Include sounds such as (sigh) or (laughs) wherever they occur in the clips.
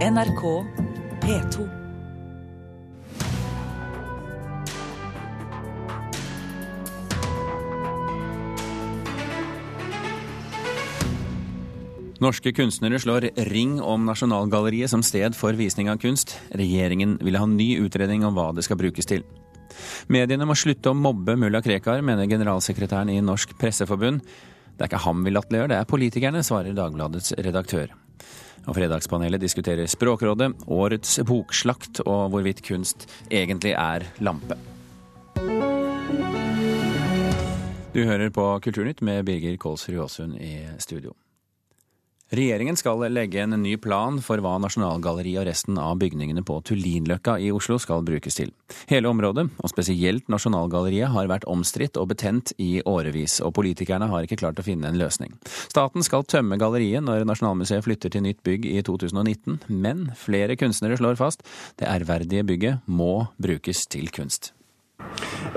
NRK P2. Norske kunstnere slår ring om Nasjonalgalleriet som sted for visning av kunst. Regjeringen vil ha ny utredning om hva det skal brukes til. Mediene må slutte å mobbe mulla Krekar, mener generalsekretæren i Norsk Presseforbund. Det er ikke ham vi latterliggjør, det er politikerne, svarer Dagbladets redaktør. Og Fredagspanelet diskuterer Språkrådet, årets bokslakt og hvorvidt kunst egentlig er lampe. Du hører på Kulturnytt med Birger Kålsrud Aasund i studio. Regjeringen skal legge en ny plan for hva Nasjonalgalleriet og resten av bygningene på Tullinløkka i Oslo skal brukes til. Hele området, og spesielt Nasjonalgalleriet, har vært omstridt og betent i årevis, og politikerne har ikke klart å finne en løsning. Staten skal tømme galleriet når Nasjonalmuseet flytter til nytt bygg i 2019, men flere kunstnere slår fast det ærverdige bygget må brukes til kunst.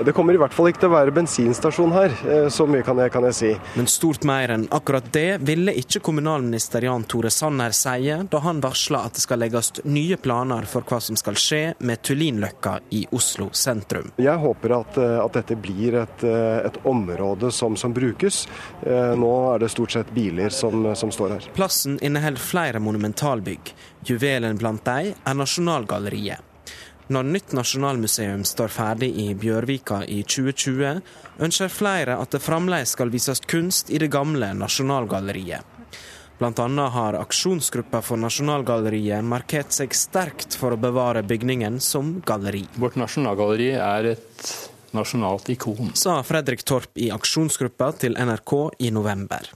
Det kommer i hvert fall ikke til å være bensinstasjon her, eh, så mye kan jeg, kan jeg si. Men stort mer enn akkurat det ville ikke kommunalminister Jan Tore Sanner si da han varsla at det skal legges nye planer for hva som skal skje med Tullinløkka i Oslo sentrum. Jeg håper at, eh, at dette blir et, eh, et område som, som, brukes. Nå er det stort sett biler som, som står her. Plassen inneholder flere monumentalbygg. Juvelen blant dem er Nasjonalgalleriet. Når nytt nasjonalmuseum står ferdig i Bjørvika i 2020, ønsker flere at det fremdeles skal vises kunst i det gamle Nasjonalgalleriet. Bl.a. har aksjonsgruppa for Nasjonalgalleriet markert seg sterkt for å bevare bygningen som galleri. Vårt nasjonalgalleri er et nasjonalt ikon. Sa Fredrik Torp i aksjonsgruppa til NRK i november.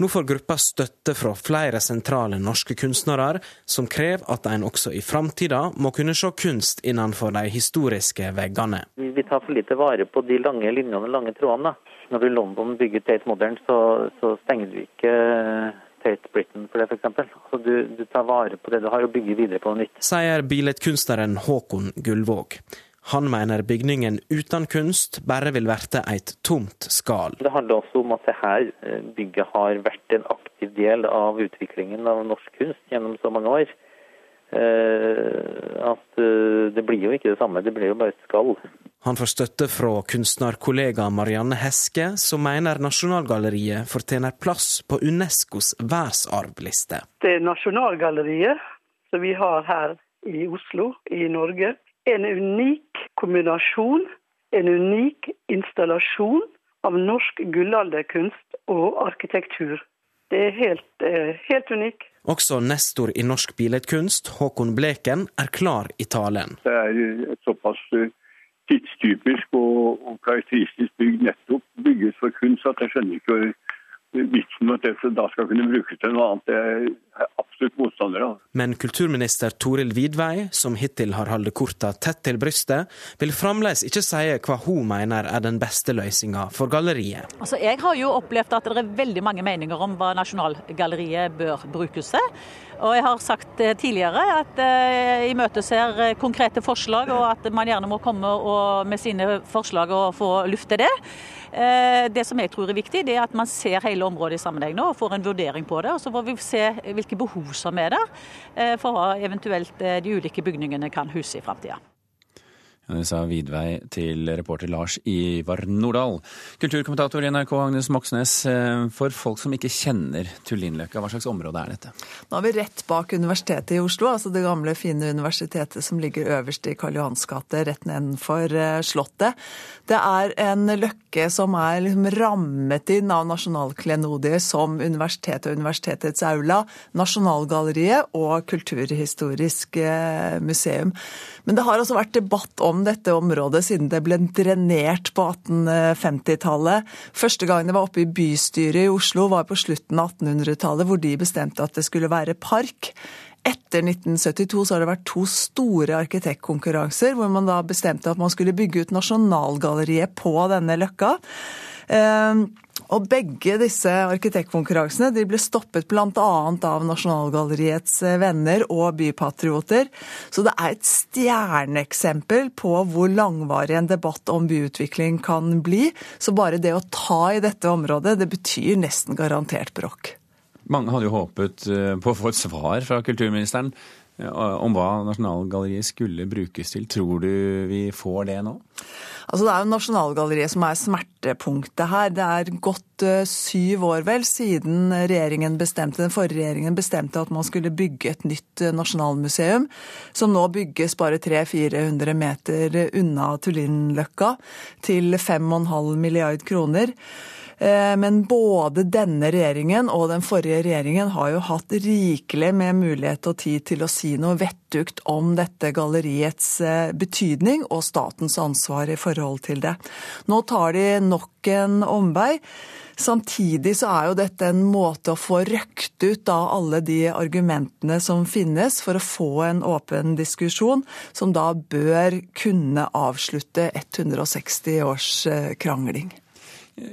Nå får gruppa støtte fra flere sentrale norske kunstnere, som krever at en også i framtida må kunne se kunst innenfor de historiske veggene. Vi tar for lite vare på de lange linjene og lange trådene. Når du i London bygger Tate Modern, så, så stenger du ikke Tate Britain for det, f.eks. Så du, du tar vare på det du har og bygger videre på noe nytt. Sier billedkunstneren Håkon Gullvåg. Han mener bygningen uten kunst bare vil være et tomt skall. Det handler også om at dette eh, bygget har vært en aktiv del av utviklingen av norsk kunst gjennom så mange år. Eh, at eh, det blir jo ikke det samme, det blir jo bare et skall. Han får støtte fra kunstnerkollega Marianne Heske, som mener Nasjonalgalleriet fortjener plass på Unescos verdensarvliste. Det er Nasjonalgalleriet som vi har her i Oslo, i Norge, en unik kombinasjon, en unik installasjon av norsk gullalderkunst og arkitektur. Det er helt, eh, helt unik. Også nestor i norsk billedkunst, Håkon Bleken, er klar i talen. Det er et såpass eh, tidstypisk og, og karakteristisk bygg nettopp bygget for kunst at jeg skjønner ikke vitsen med at det da skal kunne brukes til noe annet. Det er absolutt motstander av. Men kulturminister Toril Vidvei, som hittil har holdt korta tett til brystet, vil fremdeles ikke si hva hun mener er den beste løsninga for galleriet. Altså, jeg har jo opplevd at det er veldig mange meninger om hva Nasjonalgalleriet bør brukes til. Og jeg har sagt eh, tidligere at jeg eh, imøteser eh, konkrete forslag, og at man gjerne må komme med sine forslag og få lufte det. Det som jeg tror er viktig, det er at man ser hele området i sammenheng nå og får en vurdering på det. og Så får vi se hvilke behov som er der for hva eventuelt de ulike bygningene kan huse i framtida. Det sa Vidvei til reporter Lars Ivar Nordahl. Kulturkommentator i NRK Agnes Moxnes, eh, for folk som ikke kjenner Tullinløkka, hva slags område er dette? Nå er vi rett bak Universitetet i Oslo, altså det gamle, fine universitetet som ligger øverst i Karl Johans gate, rett nedenfor eh, Slottet. Det er en løkke som er liksom rammet inn av nasjonalklenodier som universitetet og universitetets aula, Nasjonalgalleriet og Kulturhistorisk eh, museum. Men det har altså vært debatt om dette området siden det ble drenert på 1850-tallet. Første gang det var oppe i bystyret i Oslo var på slutten av 1800-tallet, hvor de bestemte at det skulle være park. Etter 1972 så har det vært to store arkitektkonkurranser, hvor man da bestemte at man skulle bygge ut Nasjonalgalleriet på denne løkka. Eh, og begge disse arkitektkonkurransene de ble stoppet bl.a. av Nasjonalgalleriets venner og bypatrioter. Så det er et stjerneeksempel på hvor langvarig en debatt om byutvikling kan bli. Så bare det å ta i dette området, det betyr nesten garantert bråk. Mange hadde jo håpet eh, på å få et svar fra kulturministeren. Om hva Nasjonalgalleriet skulle brukes til. Tror du vi får det nå? Altså Det er jo Nasjonalgalleriet som er smertepunktet her. Det er gått uh, syv år vel siden regjeringen bestemte, den forrige regjeringen bestemte at man skulle bygge et nytt uh, nasjonalmuseum, som nå bygges bare 300-400 meter unna Tullinløkka, til 5,5 milliard kroner. Eh, men både denne regjeringen og den forrige regjeringen har jo hatt rikelig med mulighet og tid til å si noe vettugt om dette galleriets eh, betydning og statens ansvar i forhold til det. Nå tar de nok en omvei. Samtidig så er jo dette en måte å få røkt ut av alle de argumentene som finnes, for å få en åpen diskusjon, som da bør kunne avslutte 160 års eh, krangling.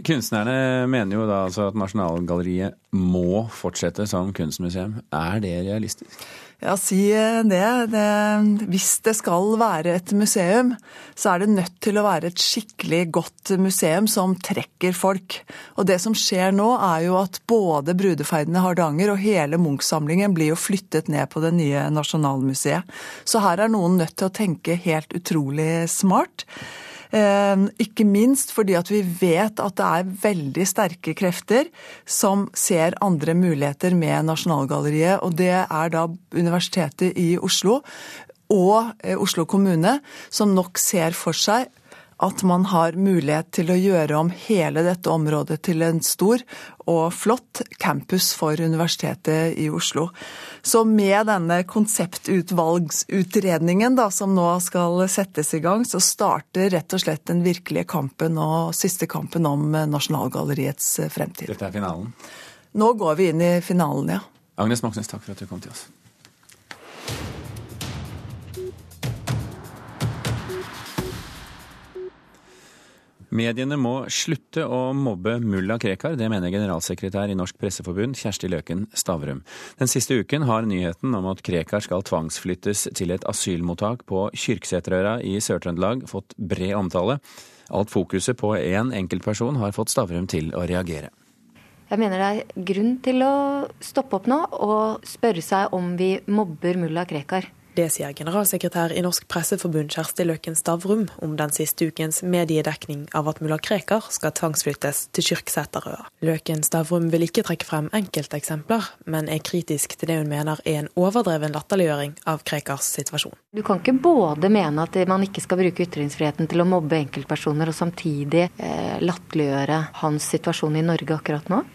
Kunstnerne mener jo da altså at Nasjonalgalleriet må fortsette som kunstmuseum. Er det realistisk? Ja, si det. det. Hvis det skal være et museum, så er det nødt til å være et skikkelig godt museum som trekker folk. Og det som skjer nå, er jo at både Brudeferden i Hardanger og hele Munch-samlingen blir jo flyttet ned på det nye Nasjonalmuseet. Så her er noen nødt til å tenke helt utrolig smart. Eh, ikke minst fordi at vi vet at det er veldig sterke krefter som ser andre muligheter med Nasjonalgalleriet. Og det er da Universitetet i Oslo og eh, Oslo kommune som nok ser for seg at man har mulighet til å gjøre om hele dette området til en stor og flott campus for Universitetet i Oslo. Så med denne konseptutvalgsutredningen da, som nå skal settes i gang, så starter rett og slett den virkelige kampen og siste kampen om Nasjonalgalleriets fremtid. Dette er finalen? Nå går vi inn i finalen, ja. Agnes Moxnes, takk for at du kom til oss. Mediene må slutte å mobbe mulla Krekar, det mener generalsekretær i Norsk Presseforbund, Kjersti Løken Stavrum. Den siste uken har nyheten om at Krekar skal tvangsflyttes til et asylmottak på Kyrksæterøra i Sør-Trøndelag fått bred omtale. Alt fokuset på én enkeltperson har fått Stavrum til å reagere. Jeg mener det er grunn til å stoppe opp nå og spørre seg om vi mobber mulla Krekar. Det sier generalsekretær i Norsk Presseforbund Kjersti Løken Stavrum om den siste ukens mediedekning av at mulla Krekar skal tvangsflyttes til Kyrksæterøa. Løken Stavrum vil ikke trekke frem enkelteksempler, men er kritisk til det hun mener er en overdreven latterliggjøring av Krekars situasjon. Du kan ikke både mene at man ikke skal bruke ytringsfriheten til å mobbe enkeltpersoner, og samtidig eh, latterliggjøre hans situasjon i Norge akkurat nå?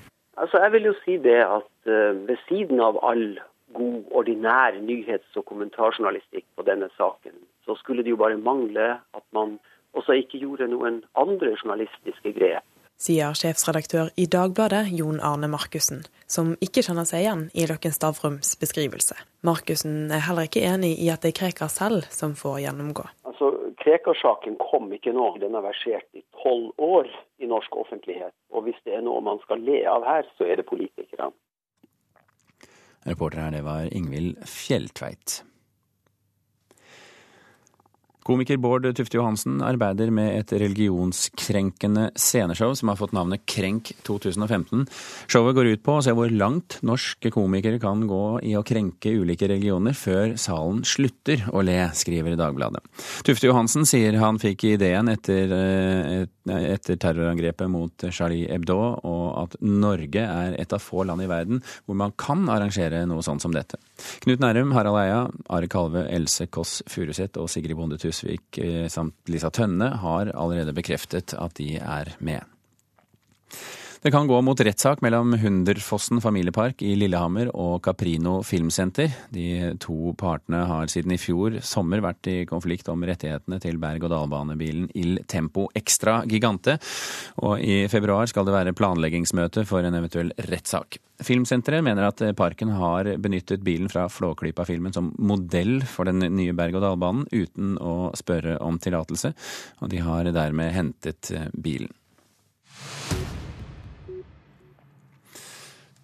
Altså, jeg vil jo si det at uh, ved siden av all god, ordinær nyhets- og kommentarjournalistikk på denne saken, så skulle det jo bare mangle at man også ikke gjorde noen andre journalistiske grep. Sier sjefsredaktør i Dagbladet Jon Arne Markussen, som ikke kjenner seg igjen i Løkken Stavrums beskrivelse. Markussen er heller ikke enig i at det er Krekar selv som får gjennomgå. Altså, Krekar-saken kom ikke nå, den har versert i tolv år i norsk offentlighet. Og hvis det er noe man skal le av her, så er det politikerne. Reporter her, det var Ingvild Fjelltveit. Komiker Bård Tufte Johansen arbeider med et religionskrenkende sceneshow som har fått navnet Krenk 2015. Showet går ut på å se hvor langt norske komikere kan gå i å krenke ulike religioner før salen slutter å le, skriver Dagbladet. Tufte Johansen sier han fikk ideen etter, eh, etter terrorangrepet mot Charlie Hebdo, og at Norge er et av få land i verden hvor man kan arrangere noe sånt som dette. Knut Nærum, Harald Eia, Are Kalve, Else Kåss Furuseth og Sigrid Bonde Tusvik eh, samt Lisa Tønne har allerede bekreftet at de er med. Det kan gå mot rettssak mellom Hunderfossen familiepark i Lillehammer og Caprino filmsenter. De to partene har siden i fjor sommer vært i konflikt om rettighetene til berg-og-dal-banebilen Il Tempo Extra Gigante, og i februar skal det være planleggingsmøte for en eventuell rettssak. Filmsenteret mener at parken har benyttet bilen fra Flåklypa-filmen som modell for den nye berg-og-dal-banen uten å spørre om tillatelse, og de har dermed hentet bilen.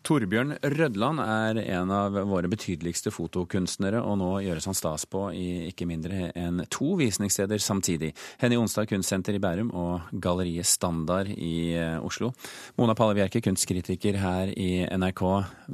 Torbjørn Rødland er en av våre betydeligste fotokunstnere, og nå gjøres han stas på i ikke mindre enn to visningssteder samtidig. Henny Onsdag kunstsenter i Bærum og Galleriet Standard i eh, Oslo. Mona Palle Bjerke, kunstkritiker her i NRK.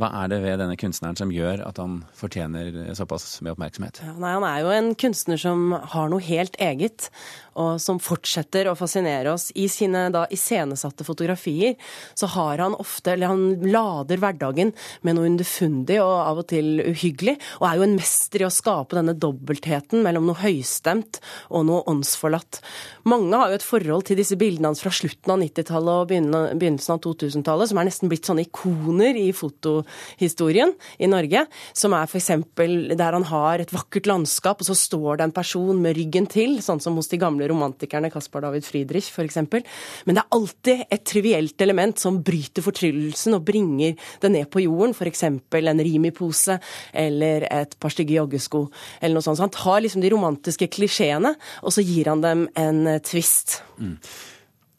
Hva er det ved denne kunstneren som gjør at han fortjener såpass med oppmerksomhet? Ja, nei, han er jo en kunstner som har noe helt eget, og som fortsetter å fascinere oss. I sine da iscenesatte fotografier så har han ofte, eller han lader hverdagen med noe underfundig og av og til uhyggelig, og er jo en mester i å skape denne dobbeltheten mellom noe høystemt og noe åndsforlatt. Mange har jo et forhold til disse bildene hans fra slutten av 90-tallet og begynnelsen av 2000-tallet, som er nesten blitt sånne ikoner i fotohistorien i Norge, som er f.eks. der han har et vakkert landskap, og så står det en person med ryggen til, sånn som hos de gamle romantikerne Caspar David Friedrich f.eks. Men det er alltid et trivielt element som bryter fortryllelsen og bringer det ned på jorden, f.eks. en Rimi-pose eller et par stygge joggesko eller noe sånt. Så han tar liksom de romantiske klisjeene, og så gir han dem en eh, twist. Mm.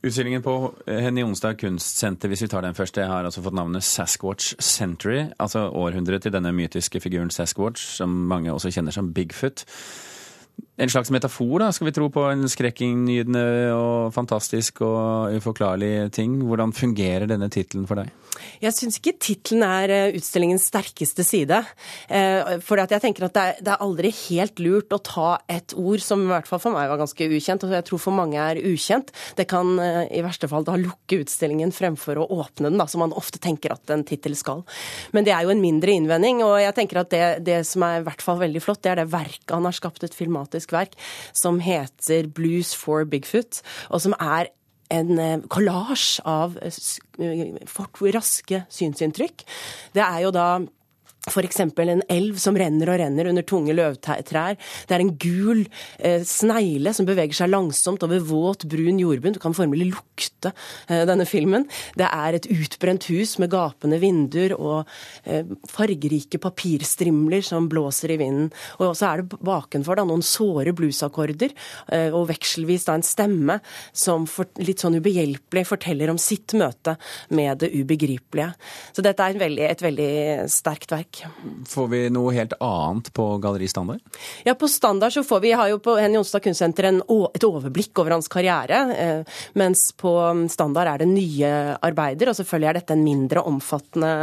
Utstillingen på eh, Henny Onsdag kunstsenter, hvis vi tar den først, det har altså fått navnet Sasquatch Century, altså århundret til denne mytiske figuren Sasquatch, som mange også kjenner som Bigfoot en slags metafor, da, skal vi tro, på en skrekkinngytende og fantastisk og uforklarlig ting. Hvordan fungerer denne tittelen for deg? Jeg syns ikke tittelen er eh, utstillingens sterkeste side. Eh, for jeg tenker at det er aldri helt lurt å ta et ord som i hvert fall for meg var ganske ukjent, og jeg tror for mange er ukjent. Det kan eh, i verste fall da lukke utstillingen fremfor å åpne den, da, som man ofte tenker at en tittel skal. Men det er jo en mindre innvending, og jeg tenker at det, det som er i hvert fall veldig flott, det er det verket han har skapt, et filmatisk verk som heter Blues for Bigfoot, og som er en kollasj eh, av eh, fort raske synsinntrykk. Det er jo da F.eks. en elv som renner og renner under tunge løvtrær. Det er en gul eh, snegle som beveger seg langsomt over våt, brun jordbunn. Du kan formelig lukte eh, denne filmen. Det er et utbrent hus med gapende vinduer og eh, fargerike papirstrimler som blåser i vinden. Og så er det bakenfor da, noen såre bluesakkorder eh, og vekselvis da en stemme som for, litt sånn ubehjelpelig forteller om sitt møte med det ubegripelige. Så dette er veldig, et veldig sterkt verk. Får vi noe helt annet på Galleri Standard? Ja, på Standard så får vi, har jo på Henny Onsdag Kunstsenter et overblikk over hans karriere. Eh, mens på Standard er det nye arbeider, og selvfølgelig er dette en mindre omfattende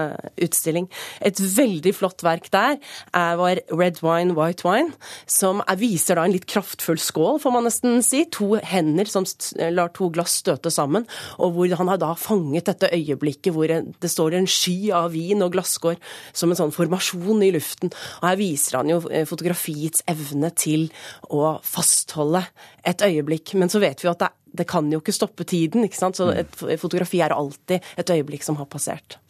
utstilling. Et veldig flott verk der er vår Red Wine, White Wine, som er, viser da en litt kraftfull skål, får man nesten si. To hender som lar to glass støte sammen, og hvor han har da fanget dette øyeblikket hvor det står en sky av vin og glasskår som en sånn formasjon i luften. Og her viser han jo eh, fotografiets evne til å fastholde et øyeblikk. Men så vet vi jo at det, det kan jo ikke stoppe tiden. ikke sant? Så et fotografi er alltid et øyeblikk som har passert.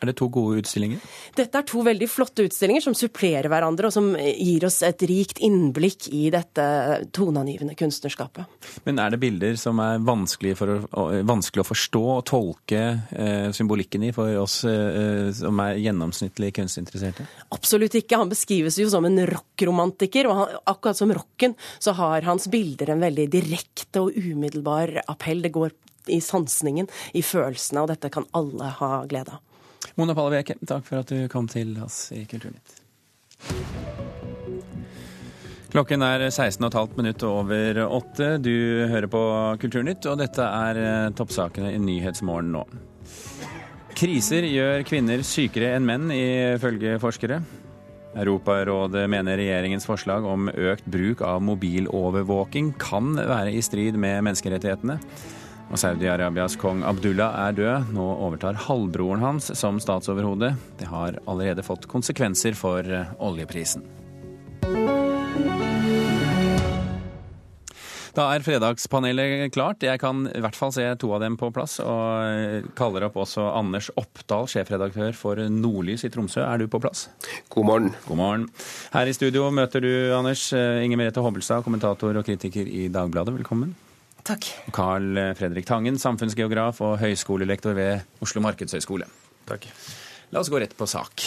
Er det to gode utstillinger? Dette er to veldig flotte utstillinger som supplerer hverandre, og som gir oss et rikt innblikk i dette toneangivende kunstnerskapet. Men er det bilder som er vanskelig, å, vanskelig å forstå og tolke eh, symbolikken i for oss eh, som er gjennomsnittlig kunstinteresserte? Absolutt ikke. Han beskrives jo som en rockromantiker, og han, akkurat som rocken så har hans bilder en veldig direkte og umiddelbar appell. Det går i sansningen, i følelsene, og dette kan alle ha glede av. Mona Pallaveke, takk for at du kom til oss i Kulturnytt. Klokken er 16,5 minutter over åtte. Du hører på Kulturnytt, og dette er eh, toppsakene i Nyhetsmorgen nå. Kriser gjør kvinner sykere enn menn, ifølge forskere. Europarådet mener regjeringens forslag om økt bruk av mobilovervåking kan være i strid med menneskerettighetene. Og Saudi-Arabias kong Abdullah er død. Nå overtar halvbroren hans som statsoverhode. Det har allerede fått konsekvenser for eh, oljeprisen. Da er fredagspanelet klart. Jeg kan i hvert fall se to av dem på plass. Og eh, kaller opp også Anders Oppdal, sjefredaktør for Nordlys i Tromsø. Er du på plass? God morgen. God morgen. Her i studio møter du, Anders, eh, Inger Merete Hobbelstad, kommentator og kritiker i Dagbladet. Velkommen. Takk. Carl Fredrik Tangen, samfunnsgeograf og høyskolelektor ved Oslo markedshøgskole. Takk. La oss gå rett på sak.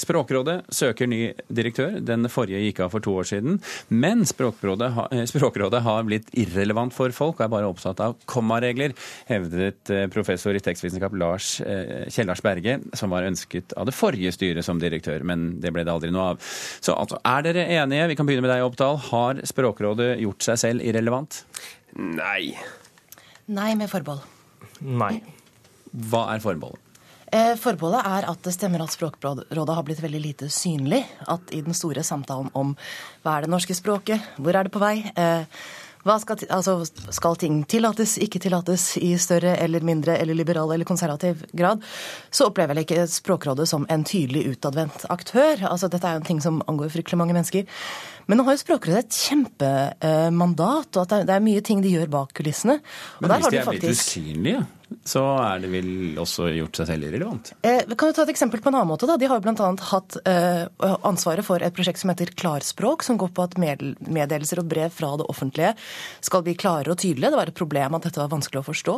Språkrådet søker ny direktør. Den forrige gikk av for to år siden. Men Språkrådet, har, Språkrådet har blitt irrelevant for folk og er bare opptatt av kommaregler, hevdet professor i tekstvitenskap Lars Kjellars Berge, som var ønsket av det forrige styret som direktør, men det ble det aldri noe av. Så altså, er dere enige? Vi kan begynne med deg, Oppdal. Har Språkrådet gjort seg selv irrelevant? Nei. Nei med forbehold. Nei. Hva er forbeholdet? Eh, forbeholdet er at det stemmer at Språkrådet har blitt veldig lite synlig. At i den store samtalen om hva er det norske språket, hvor er det på vei, eh, skal, altså, skal, ting tillates, ikke tillates i større eller mindre eller liberal eller konservativ grad, så opplever jeg ikke Språkrådet som en tydelig utadvendt aktør. Altså, dette er jo en ting som angår fryktelig mange mennesker. Men nå har jo Språkrådet et kjempemandat, og at det er mye ting de gjør bak kulissene. Og Men hvis de er faktisk... blitt usynlige, så er det vel også gjort seg selv irrelevant? Eh, kan du ta et eksempel på en annen måte. Da. De har jo bl.a. hatt eh, ansvaret for et prosjekt som heter Klarspråk, som går på at meddelelser og brev fra det offentlige skal bli klarere og tydelige. Det var et problem at dette var vanskelig å forstå.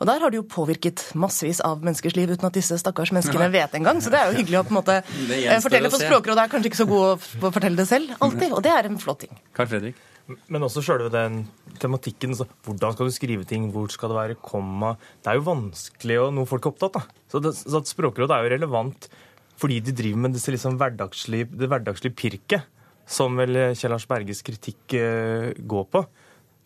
Og der har det jo påvirket massevis av menneskers liv uten at disse stakkars menneskene vet engang. Så det er jo hyggelig å på en måte fortelle, for Språkrådet er kanskje ikke så god å fortelle det selv alltid. Og det er en flott ting. Karl Fredrik? Men også sjølve den tematikken. Så hvordan skal du skrive ting? Hvor skal det være komma? Det er jo vanskelig og noe folk er opptatt av. Så, så Språkrådet er jo relevant fordi de driver med disse liksom hverdagslige, det hverdagslige pirket, som vel Kjell Lars Berges kritikk uh, går på.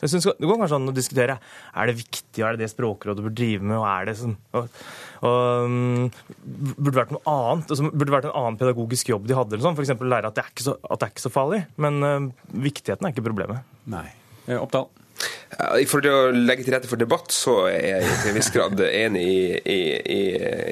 Jeg synes Det går kanskje an å diskutere er det viktig, er det det Språkrådet bør drive med. og er det sånn, og, og, um, Burde vært noe annet, altså, burde vært en annen pedagogisk jobb de hadde. Sånn, F.eks. lære at det, så, at det, er ikke så farlig. Men uh, viktigheten er ikke problemet. Nei. Eh, Oppdal? Til å legge til rette for debatt, så er jeg til en viss grad enig i, i, i,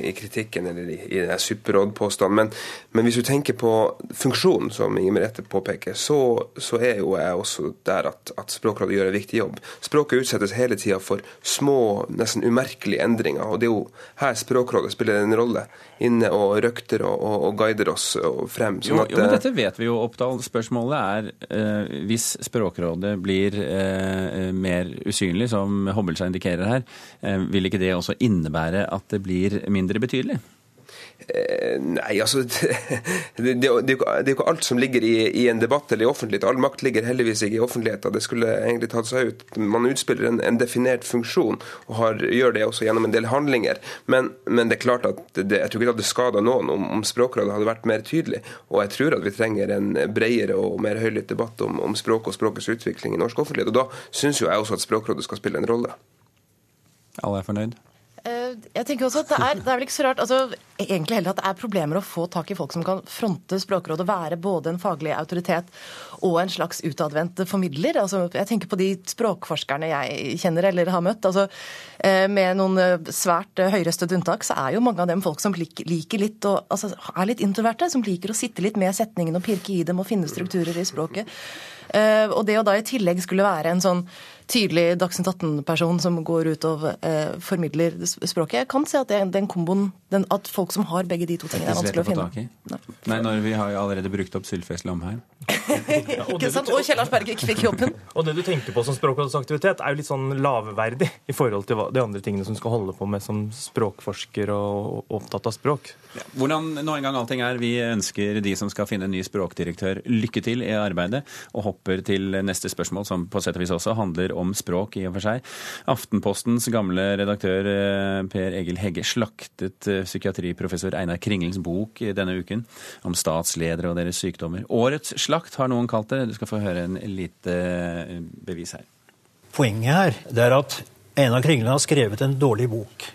i kritikken eller i, i denne superrådpåstanden. Men, men, hvis du tenker på funksjonen, som Inger Merete påpeker, så, så, er jo jeg også der at, at Språkrådet gjør en viktig jobb. Språket utsettes hele tida for små, nesten umerkelige endringer. Og det er jo her Språkrådet spiller en rolle inne og røkter og, og, og guider oss frem. Sånn at, jo, jo, men dette vet vi jo, Oppdal. Spørsmålet er eh, hvis Språkrådet blir eh, mer usynlig, som Hobbelstad indikerer her, eh, vil ikke det også innebære at det blir mindre betydelig? Eh, nei, altså (laughs) det, det, det, er jo ikke alt som ligger i, i, en debatt eller i offentlighet. All makt ligger heldigvis ikke i offentligheten. Det skulle egentlig tatt seg ut. Man utspiller en, en definert funksjon og har, gjør det også gjennom en del handlinger. Men, men det er klart at jeg tror ikke det hadde skada noen om, om, Språkrådet hadde vært mer tydelig. Og jeg tror at vi trenger en bredere og mer høylytt debatt om, om språk og språkets utvikling i norsk offentlighet. Og da syns jo jeg også at Språkrådet skal spille en rolle. Alle er fornøyd? Eh, jeg tenker også at det er, det er vel ikke så rart altså, egentlig heller at det er problemer å få tak i folk som kan fronte Språkrådet, være både en faglig autoritet og en slags utadvendt formidler. Altså, jeg tenker på de språkforskerne jeg kjenner eller har møtt. Altså, eh, med noen eh, svært høyrøstede unntak, så er jo mange av dem folk som liker litt og, altså, er litt introverte, som liker å sitte litt med setningene og pirke i dem og finne strukturer i språket. Og det å da i tillegg skulle være en sånn tydelig Dagsnytt 18-person som går ut og eh, formidler språket. Jeg kan se at det, den komboen, den, at folk som har begge de to tingene, er vanskelig å finne. Nei. Nei, når vi har allerede brukt opp Sylfest Lamheim. ja, og Ikke sant? Og Kjell Lars Berge fikk jobben. (laughs) og det du tenker på som språkaktivitet, er jo litt sånn lavverdig i forhold til de andre tingene som skal holde på med som språkforsker og opptatt av språk. Ja, hvordan nå en gang allting er, vi ønsker de som skal finne en ny språkdirektør, lykke til i arbeidet, og hopper til neste spørsmål, som på sett og vis også handler om om språk i og for seg. Aftenpostens gamle redaktør eh, Per Egil Hegge slaktet eh, psykiatriprofessor Einar Kringlings bok denne uken om statsledere og deres sykdommer. Årets slakt har noen kalt det. Du skal få høre en lite eh, bevis her. Poenget her er at Einar Kringling har skrevet en dårlig bok.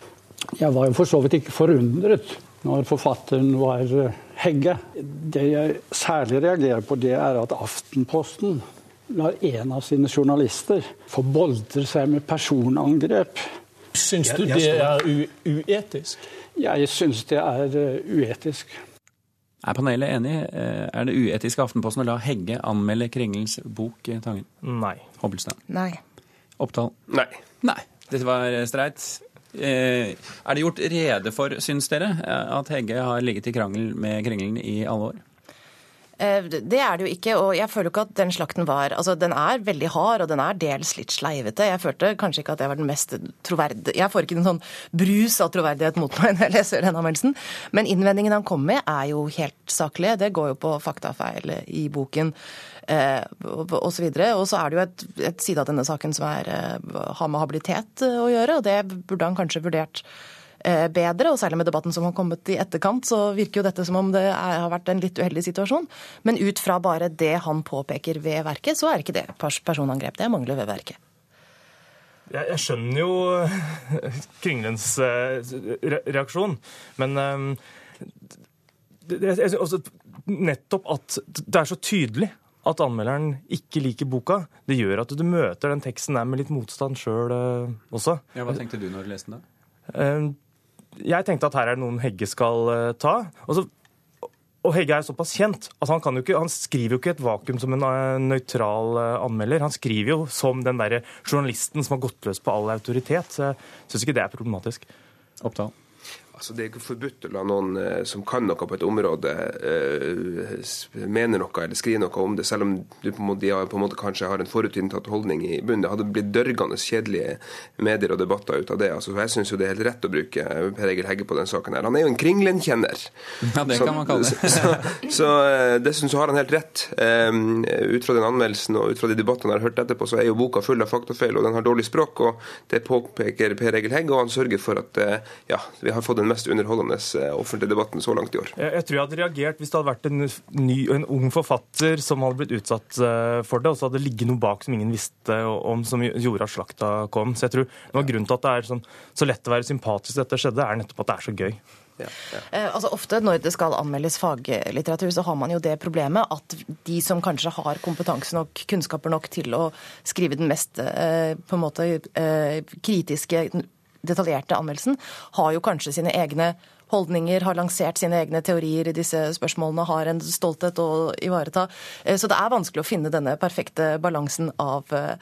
Jeg var jo for så vidt ikke forundret når forfatteren var Hegge. Det jeg særlig reagerer på, det er at Aftenposten lar en av sine journalister få boltre seg med personangrep. Syns du det er uetisk? Jeg syns det er eh, uetisk. Er panelet enig? Eh, er det uetisk av Aftenposten å la Hegge anmelde Kringlens bok eh, Tangen? Nei. Hobbelstad? Nei. Oppdal? Nei. Nei. Dette var streit. Er det gjort rede for, syns dere, at Hegge har ligget i krangel med Kringlen i alle år? Eh, det er det jo ikke, og jeg føler jo ikke at den slakten var Altså, den er veldig hard, og den er dels litt sleivete. Jeg følte kanskje ikke at jeg var den mest troverdige Jeg får ikke en sånn brus av troverdighet mot meg (laughs) når jeg leser den anmeldelsen. Men innvendingen han kom med, er jo helt saklig. Det går jo på faktafeil i boken. Eh, og så videre. Og så er det jo et, et side av denne saken som er, eh, har med habilitet å gjøre, og det burde han kanskje vurdert bedre, og særlig med debatten som har kommet i etterkant, så virker jo dette som om det er, har vært en litt uheldig situasjon. Men ut fra bare det han påpeker ved verket, så er ikke det personangrep. Det mangler ved verket. Jeg, jeg skjønner jo Kringlens reaksjon, men jeg, jeg, også, nettopp at det er så tydelig at anmelderen ikke liker boka, det gjør at du møter den teksten der med litt motstand sjøl også. Ja, Hva tenkte du når du leste den? Jeg tenkte at her er det noen Hegge skal uh, ta. Og, så, og, Hegge er såpass kjent at han, ikke, han, skriver jo ikke et vakuum som en nøytral anmelder. Han skriver jo som den der journalisten som har gått løs på all autoritet. Så jeg syns ikke det er problematisk. Opptale. Altså, det er ikke forbudt å la noen eh, som kan noe på et område, eh, mene noe eller skrive noe om det, selv om du på en måte, kanskje har en forutinntatt holdning i bunnen. Det hadde blitt dørgende kjedelige medier og debatter ut av det. Altså, jeg syns det er helt rett å bruke Per Egil Hegge på den saken. her. Han er jo en Kringlen-kjenner. Ja, det kan man kalle det. så, så, så eh, dessuten så har han helt rett. Um, ut fra den anmeldelsen og ut fra de debattene jeg har hørt etterpå, så er jo boka full av faktafeil, og den har dårlig språk. og Det påpeker Per Egil Hegge, og han sørger for at ja, vi har fått en den mest underholdende eh, offentlige debatten så langt i år. Jeg, jeg tror jeg hadde reagert hvis det hadde vært en, ny, en ung forfatter som hadde blitt utsatt eh, for det, og så hadde det ligget noe bak som ingen visste om, som gjorde at slakta kom. Så jeg tror noe av grunnen til at det er sånn, så lett å være sympatisk dette skjedde, er nettopp at det er så gøy. Ja, ja. Eh, altså Ofte når det skal anmeldes faglitteratur, så har man jo det problemet at de som kanskje har kompetanse nok, kunnskaper nok til å skrive den mest eh, på en måte eh, kritiske detaljerte anmeldelsen, har jo kanskje sine egne holdninger, har lansert sine egne teorier i disse spørsmålene, har en stolthet å ivareta. Eh, så det er vanskelig å finne denne perfekte balansen av eh,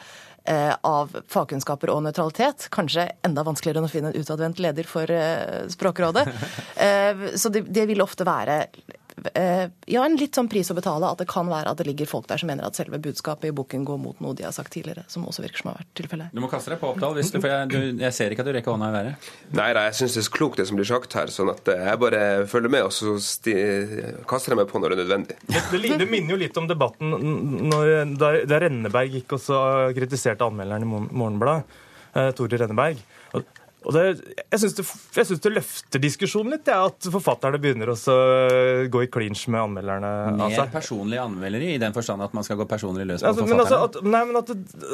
av fagkunnskaper og nøytralitet. Kanskje enda vanskeligere enn å finne en utadvendt leder for eh, Språkrådet. (laughs) Så det, det vil ofte være ja, en litt sånn pris å betale. At det kan være at det ligger folk der som mener at selve budskapet i boken går mot noe de har sagt tidligere. Som også virker som har vært tilfellet. Du må kaste deg på Oppdal, for jeg, du, jeg, ser ikke at du rekker hånda i været. Nei, nei jeg syns det er så klokt det som blir sagt her. sånn at jeg bare følger med, og så sti, kaster jeg meg på når det er nødvendig. (laughs) Det, det, minner jo litt om debatten når, da, da Renneberg gikk og så kritiserte anmelderen i Morgenbladet, eh, Tore Renneberg. Og, og det, jeg syns det, det, løfter diskusjonen litt, ja, at forfatterne begynner å gå i clinch med anmelderne. Mer altså. personlig anmelderi, i den forstand at man skal gå personlig løs på altså, forfatterne? Men altså, at, nei, men at,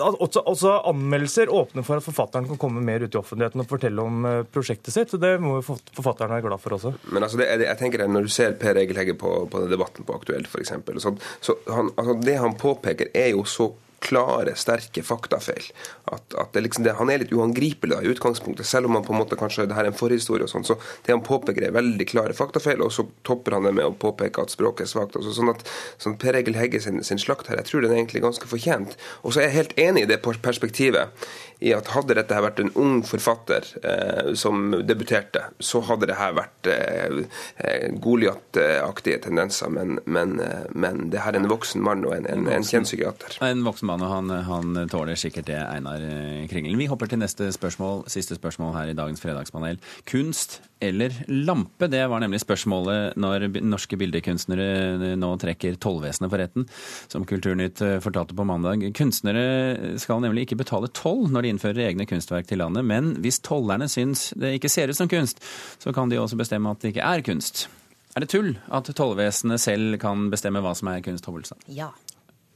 at også, også, anmeldelser åpner for at forfatteren kan komme mer ut i offentligheten og fortelle om uh, prosjektet sitt. Det må jo forfatterne være glad for også. Men altså, det, jeg tenker Når du ser Per Egil Hegge på, på debatten på Aktuelt f.eks., så, så han, altså, det han påpeker, er jo så klare, sterke faktafeil. At, at liksom det, Han er litt uangripelig da, i utgangspunktet, selv om han på en måte kanskje det her er en forhistorie. og sånn, så Det han påpeker er veldig klare faktafeil, og så topper han det med å påpeke at språket er svakt. Altså, sånn at sånn Per Egil Hegge sin, sin, slakt her, jeg tror den er egentlig ganske fortjent. Og så er jeg helt enig i det perspektivet i at hadde dette vært en ung forfatter eh, som debuterte, så hadde det her vært eh, eh Goliat-aktige tendenser. Men, men, eh, men, det her er en voksen mann og en, en, en kjent psykiater. En voksen mann, og han, han, tåler sikkert det, Einar eh, Kringelen. Vi hopper til neste spørsmål, siste spørsmål her i dagens fredagspanel. Kunst eller lampe? Det var nemlig spørsmålet når norske bildekunstnere nå trekker tollvesenet for retten, som Kulturnytt fortalte på mandag. Kunstnere skal nemlig ikke betale toll når de innfører egne kunstverk til landet, men hvis tollerne syns det ikke ser ut som kunst, så kan de også bestemme at det ikke er kunst. Er det tull at tollvesenet selv kan bestemme hva som er kunst, Hobbelstad? Ja.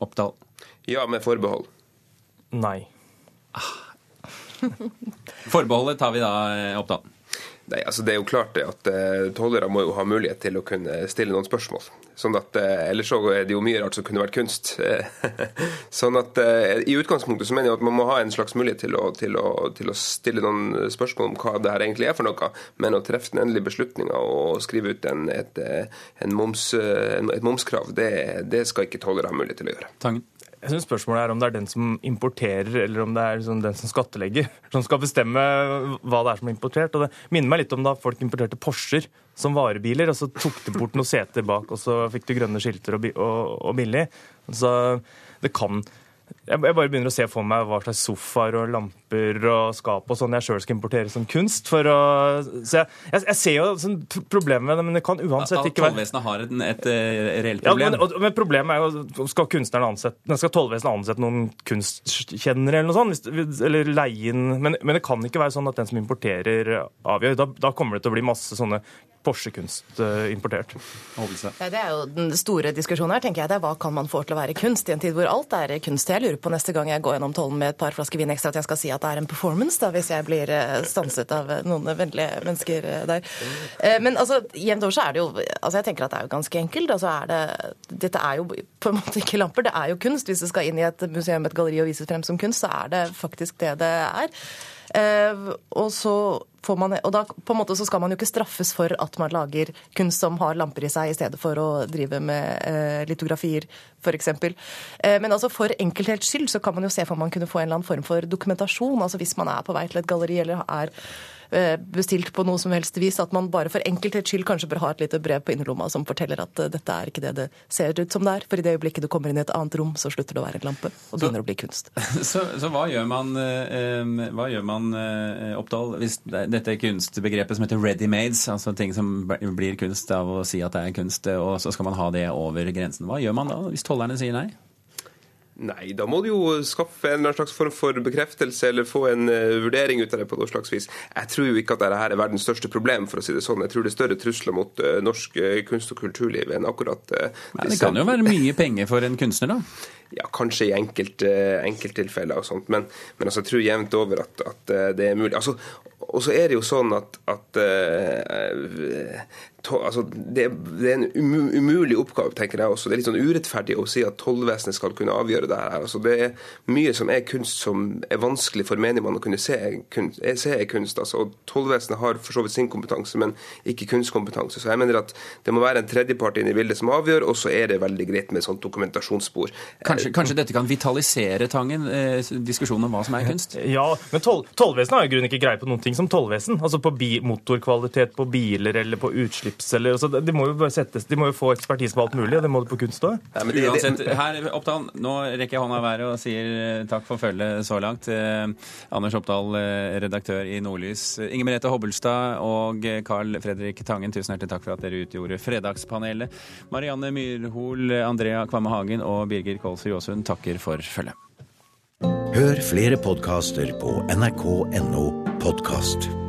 Oppdal? Ja, med forbehold. Nei. Ah. Forbeholdet tar vi da, eh, Oppdal. Nei, altså Det er jo klart at uh, tollere må jo ha mulighet til å kunne stille noen spørsmål. Sånn at, uh, Ellers så er det jo mye rart som kunne vært kunst. (laughs) sånn at uh, I utgangspunktet så mener jeg at man må ha en slags mulighet til å, til, å, til å, stille noen spørsmål om hva det her egentlig er for noe. Men å treffe den endelige beslutninga og skrive ut en, et, en moms, et momskrav, det, det, skal ikke tollere ha mulighet til å gjøre. Tangen. Jeg synes Spørsmålet er om det er den som importerer, eller om det er liksom den som skattelegger, (laughs) som skal bestemme hva det er som er importert. Og Det minner meg litt om da folk importerte Porscher som varebiler, og så tok de bort noen seter bak, og så fikk du grønne skilter og, og, og billig. Så det kan jeg bare begynner å se for meg hva slags sofaer og lamper og skap og sånn jeg sjøl skal importere som kunst. For å, så jeg, jeg, jeg ser jo sånn problemet med det, men det kan uansett ikke være Tollvesenet har et, et, et reelt problem. Ja, men, men, problemet er jo skal kunstnerne ansette Skal tollvesenet ansette noen kunstkjennere eller noe sånt? Eller leie inn men, men, det kan ikke være sånn at den som importerer, avgjør. Da, da kommer det til å bli masse sånne Porsche-kunst importert. Ja, det er jo den store diskusjonen her, tenker jeg. Det er hva kan man få til å være kunst i en tid hvor alt er kunst. Jeg lurer på neste gang jeg går gjennom tollen med et par flasker vin ekstra, at jeg skal si at det er en performance, da, hvis jeg blir eh, stanset av noen vennlige mennesker eh, der. Men altså, jevnt over så er det jo altså Jeg tenker at det er jo ganske enkelt. altså er det, Dette er jo på en måte ikke lamper, det er jo kunst. Hvis det skal inn i et museum, et galleri og vises frem som kunst, så er det faktisk det det er. Og så man, og da på en måte så skal man jo ikke straffes for at man lager kunst som har lamper i seg, i stedet for å drive med eh, litografier, f.eks. Eh, men altså for enkelthets skyld så kan man jo se for man kunne få en eller annen form for dokumentasjon. altså Hvis man er på vei til et galleri eller er Eh, bestilt på noe som helst vis. At man bare for enkelthets skyld kanskje bør ha et lite brev på innerlomma som forteller at eh, dette er ikke det det ser ut som det er. For i det øyeblikket du kommer inn i et annet rom, så slutter det å være en lampe og begynner å bli kunst. (laughs) Så, så hva gjør man, eh, hva gjør man Oppdal, hvis dette kunstbegrepet som heter ready-mades, altså ting som blir kunst av å si at det er kunst, og så skal man ha det over grensen. Hva gjør man da, hvis tollerne sier nei? Nei, da må du jo skaffe en slags form for bekreftelse eller få en uh, vurdering ut av det på noe slags vis. Jeg tror jo ikke at dette er verdens største problem, for å si det sånn. Jeg tror det er større trusler mot uh, norsk uh, kunst- og kulturliv enn akkurat Men Det kan jo være mye penger for en kunstner, da? Ja, kanskje i enkelte enkelttilfeller og sånt, men, men altså, jeg tror jevnt over at, at det er mulig. Altså, og så er det jo sånn at, at altså, det, det, er en umulig oppgave, tenker jeg også. Det er litt sånn urettferdig å si at tollvesenet skal kunne avgjøre det her. Altså, det er mye som er kunst som er vanskelig for menigmann å kunne se, kunst, se er kunst. Altså, og Tollvesenet har for så vidt sin kompetanse, men ikke kunstkompetanse. Så jeg mener at det må være en tredjepart inne i bildet som avgjør, og så er det veldig greit med sånt dokumentasjonsspor. Kanskje, kanskje dette kan vitalisere Tangen, eh, diskusjonen om hva som er kunst? (laughs) Ja, men toll, tollvesenet har i grunnen ikke greie på noen ting som tollvesen. Altså på motorkvalitet på biler eller på utslipp tips eller altså, De må jo bare settes, de må jo få ekspertise på alt mulig, og det må du på kunst òg. Uansett, her, Oppdal, nå rekker jeg hånda i været og sier eh, takk for følget så langt. Eh, Anders Oppdal, redaktør i Nordlys. Inger Merete Hobbelstad og Carl Fredrik Tangen, tusen hjertelig takk for at dere utgjorde Fredagspanelet. Marianne Myrhol, Andrea Kvamme Hagen og Birger Kolsrud Jåsund takker for følget. Hør flere podkaster på nrk.no podkast.